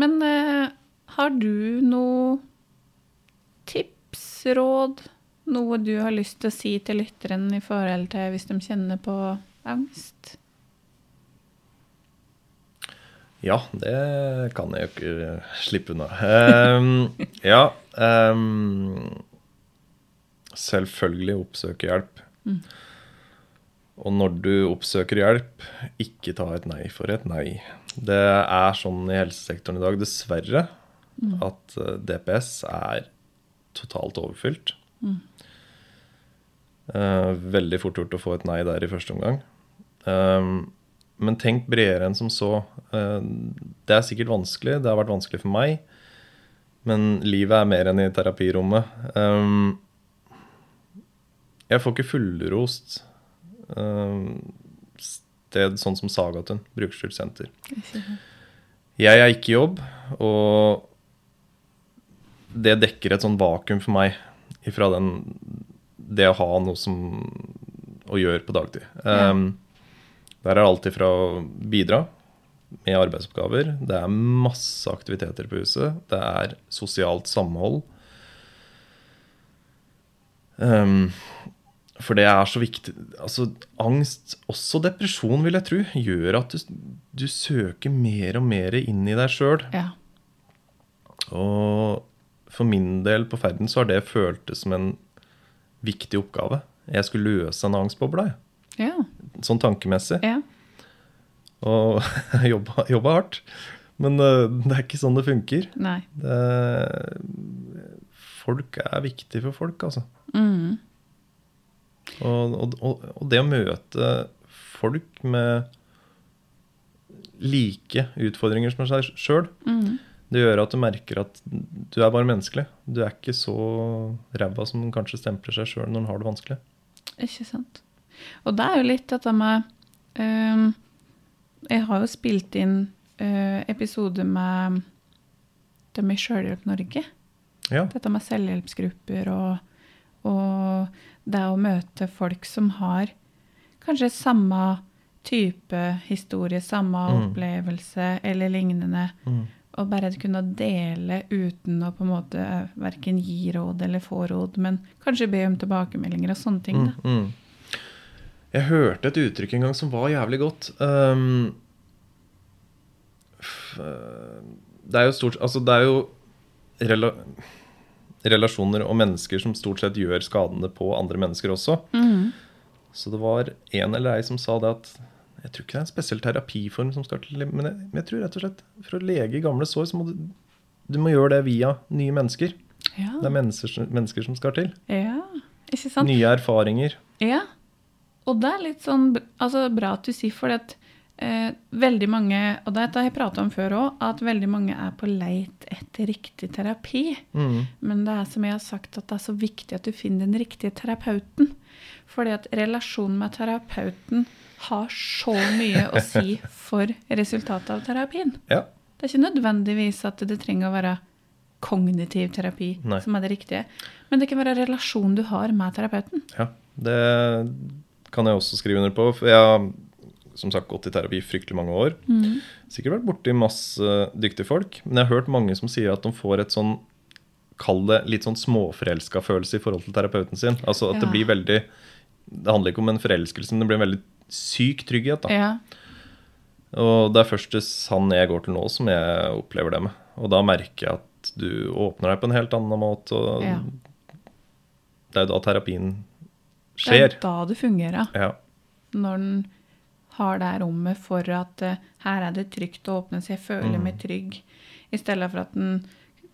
Men eh, har du noe tips, råd, noe du har lyst til å si til lytteren i forhold til hvis de kjenner på angst? Ja, det kan jeg jo ikke slippe unna. Um, [LAUGHS] ja um, Selvfølgelig oppsøke hjelp. Mm. Og når du oppsøker hjelp, ikke ta et nei for et nei. Det er sånn i helsesektoren i dag, dessverre, Mm. at eh, DPS er totalt overfylt. Mm. Eh, veldig fort gjort å få et nei der i første omgang. Ehm, men tenk bredere enn som så. Eh, det er sikkert vanskelig. Det har vært vanskelig for meg. Men livet er mer enn i terapirommet. Jeg får ikke fullrost sted sånn som Sagatun, brukerstyrt senter. Jeg er ikke i jobb, og det dekker et sånn vakuum for meg ifra den, det å ha noe som å gjøre på dagtid. Um, der er alt ifra å bidra med arbeidsoppgaver, det er masse aktiviteter på huset, det er sosialt samhold. Um, for det er så viktig Altså, angst, også depresjon, vil jeg tro, gjør at du, du søker mer og mer inn i deg sjøl. Ja. Og for min del på ferden så har det føltes som en viktig oppgave. Jeg skulle løse en angstboble. Ja. sånn tankemessig. ja. Og [LAUGHS] jobba, jobba hardt. Men uh, det er ikke sånn det funker. Nei. Det, folk er viktig for folk, altså. Mm. Og, og, og, og det å møte folk med like utfordringer som seg sjøl, Mm. Det gjør at du merker at du er bare menneskelig. Du er ikke så ræva som den kanskje stempler seg sjøl når den har det vanskelig. Ikke sant. Og det er jo litt dette med um, Jeg har jo spilt inn uh, episoder med dem i Sjølhjelp Norge. Ja. Dette med selvhjelpsgrupper og, og det å møte folk som har kanskje samme type historie, samme Mm. opplevelse eller lignende. Mm. Og bare kunne dele uten å på en måte verken gi råd eller få råd, men kanskje be om tilbakemeldinger og sånne ting. Mm, da. mm. Jeg hørte et uttrykk en gang som var jævlig godt. Um, eh, det er jo stort Altså, det er jo rela relasjoner og mennesker som stort sett gjør skadene på andre mennesker også. Mm. Så det var en eller ei som sa det at Jeg tror ikke det er en spesiell terapiform som skal til, men jeg, jeg tror rett og slett for å lege gamle sår, så må du du må gjøre det via nye mennesker. Ja. Det er mennesker, mennesker som skal til. ja, ikke sant? Nye erfaringer. Ja. Og det er litt sånn altså, bra at du sier, for at eh, veldig mange, og dette har jeg pratet om før òg, at veldig mange er på leit etter riktig terapi. Mm. Men det er som jeg har sagt, at det er så viktig at du finner den riktige terapeuten. Fordi at relasjonen med terapeuten har så mye å [LAUGHS] si for resultatet av terapien. Ja. Det er ikke nødvendigvis at det trenger å være kognitiv terapi Nei. som er det riktige. Men det kan være relasjonen du har med terapeuten. Ja, det kan jeg også skrive under på. For jeg har som sagt gått i terapi i fryktelig mange år. Sikkert vært borti masse dyktige folk. Men jeg har hørt mange som sier at de får et sånn Kall det litt sånn småforelska følelse i forhold til terapeuten sin. Altså at det blir veldig Det handler ikke om en forelskelse, men det blir en veldig syk trygghet. da. Ja. Og det er først han jeg går til nå, som jeg opplever det med. Og da merker jeg at du åpner deg på en helt annen måte. Og Ja. det er jo da terapien skjer. Det er da det fungerer. Ja. Når en har det rommet for at eh, her er det trygt å åpne seg, jeg føler Mm. meg trygg. I stedet for at en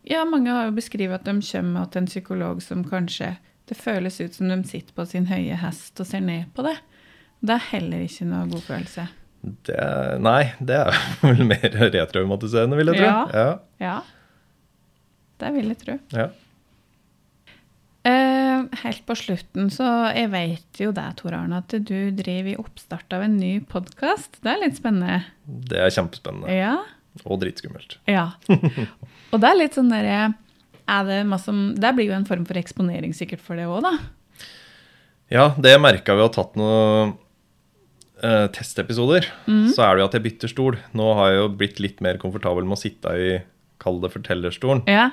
Ja, mange har jo beskrevet at de kommer til en psykolog som kanskje Det føles ut som de sitter på sin høye hest og ser ned på det. Det er heller ikke noe god følelse. Det er, nei, det er [LAUGHS] vel mer retraumatiserende, vil jeg tro. Ja. Ja. Ja. Det vil jeg tro. ja. Helt på slutten, så jeg vet jo det, Tor Arne, at du driver i oppstart av en ny podkast. Det er litt spennende. Det er kjempespennende. Ja. Og dritskummelt. [LAUGHS] Ja. Og det er litt sånn derre er det, det blir jo en form for eksponering sikkert for det òg, da. Ja, det merka vi har tatt noen eh, testepisoder. Mm. Så er det jo at jeg bytter stol. Nå har jeg jo blitt litt mer komfortabel med å sitte i Kall det fortellerstolen. Ja.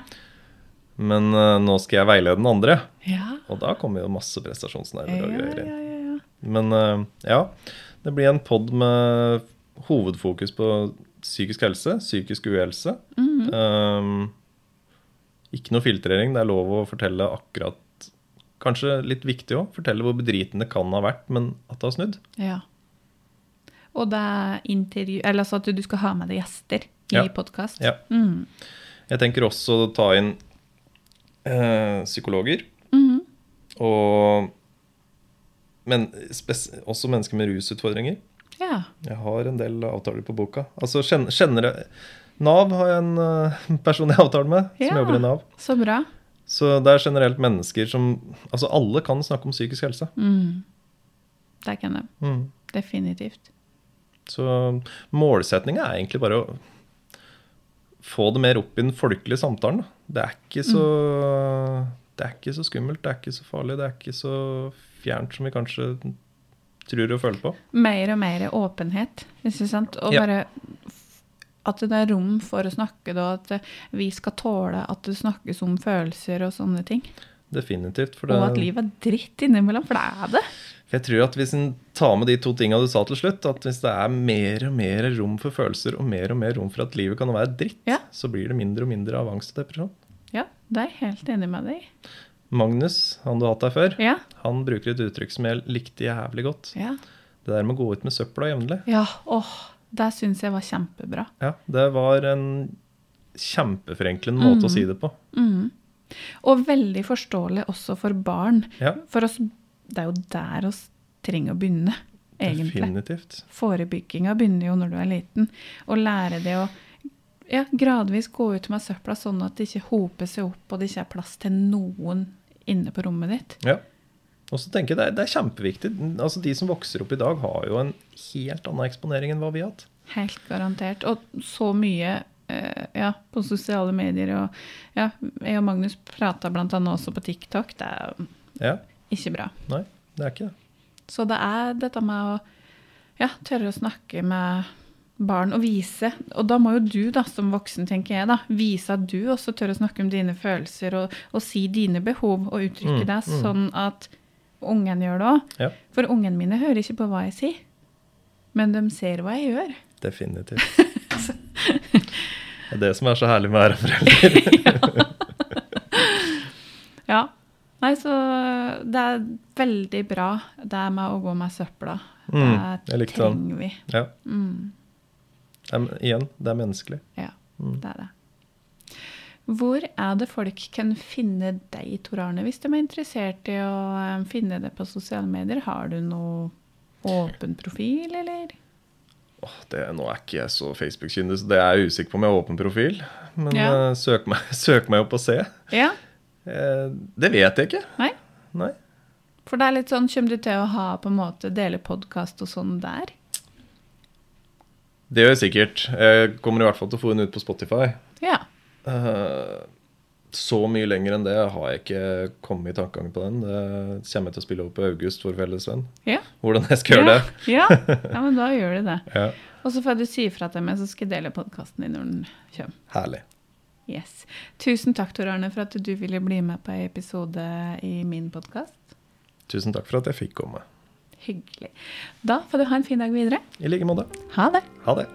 Men uh, nå skal jeg veilede den andre. Ja. Og da kommer jo masse prestasjonsnerver og greier inn. ja, ja, ja. Men uh, ja, det blir en pod med hovedfokus på psykisk helse, psykisk uhelse. Mhm. Um, ikke noe filtrering. Det er lov å fortelle akkurat Kanskje litt viktig òg. Fortelle hvor bedritende det kan ha vært, men at det har snudd. ja. Og det er intervju Eller altså at du skal ha med deg gjester i Ja. podkast. Ja. Mm. Jeg tenker også å ta inn eh, psykologer. -hmm. Og men også mennesker med rusutfordringer. ja. Jeg har en del avtaler på boka. Altså kjenner, kjenner Nav har jeg en eh, [LAUGHS] person jeg avtaler med, som Ja. jobber i Nav. Så bra. Så det er generelt mennesker som Altså alle kan snakke om psykisk helse. Mm. Det kan jeg. Mm. Definitivt. Så målsettinga er egentlig bare å få det mer opp i den folkelige samtalen. Det er ikke så Det er ikke så skummelt, det er ikke så farlig, det er ikke så fjernt som vi kanskje tror og føler på. Mer og mer åpenhet, ikke sant? Og Ja. bare at det er rom for å snakke, da. At vi skal tåle at det snakkes om følelser og sånne ting. Definitivt. For det, Og at livet er dritt innimellom, for det er det. Jeg tror at hvis en tar med de to tinga du sa til slutt, at hvis det er mer og mer rom for følelser, og mer og mer rom for at livet kan være dritt, Ja. så blir det mindre og mindre av angst og depresjon. Ja, det er jeg helt enig med deg i. Magnus, han du har hatt deg før, Ja, han bruker et uttrykk som jeg likte jævlig godt. ja. Det der med å gå ut med søpla jevnlig. Ja, åh, det syns jeg var kjempebra. Ja, det var en kjempeforenklende måte å si det på. Mm. Og veldig forståelig også for barn. Ja, For oss, det er jo der vi trenger å begynne, egentlig. definitivt. Forebygginga begynner jo når du er liten. Å lære det å ja, gradvis gå ut med søpla sånn at det ikke hoper seg opp, og det ikke er plass til noen inne på rommet ditt. Ja. Og så tenker jeg det er, det er kjempeviktig. Altså De som vokser opp i dag, har jo en helt annen eksponering enn hva vi har hatt. Helt garantert. Og så mye eh, ja, på sosiale medier. Og ja, jeg og Magnus prata bl.a. også på TikTok. Det er Ja, ikke bra. Nei, det er ikke det. Så det er dette med å ja, tørre å snakke med barn og vise. Og da må jo du da, som voksen, tenker jeg, da, vise at du også tør å snakke om dine følelser og, og si dine behov og uttrykke Mm, det, mm. sånn at ungen gjør det òg. Ja, For ungen mine hører ikke på hva jeg sier, men de ser hva jeg gjør. definitivt. [LAUGHS] Det er det som er så herlig med å være forelder. [LAUGHS] Ja. Nei, så det er veldig bra det med å gå med søpla. Mm, det trenger vi. Ja, Mm, det er, igjen, det er menneskelig. ja, Mm. det er det. Hvor er det folk kan finne deg, Tor Arne, hvis de er interessert i å eh, finne det på sosiale medier? Har du noe åpen profil, eller? Åh, det, nå er ikke jeg så Facebook-kyndig, så det er jeg usikker på om jeg har åpen profil. Men Ja. eh, søk, meg, [LAUGHS] søk meg opp og se. Ja, det vet jeg ikke. nei? Nei. For det er litt sånn, kommer du til å ha på en måte dele podkast og sånn der? Det gjør jeg sikkert. Jeg kommer i hvert fall til å få den ut på Spotify. Ja. Eh, så mye lenger enn det har jeg ikke kommet i tankegangen på den. Det kommer jeg til å spille over på August, vår felles venn. Ja. Hvordan jeg skal gjøre det. Ja. [LAUGHS] ja, men da gjør du det. Ja, Og så får du si ifra til meg, så skal jeg dele podkasten din når den kommer. Herlig. Yes. Tusen takk, Tor Arne, for at du ville bli med på en episode i min podkast. Tusen takk for at jeg fikk komme. Hyggelig. Da får du ha en fin dag videre. I like måte. Ha det. Ha det.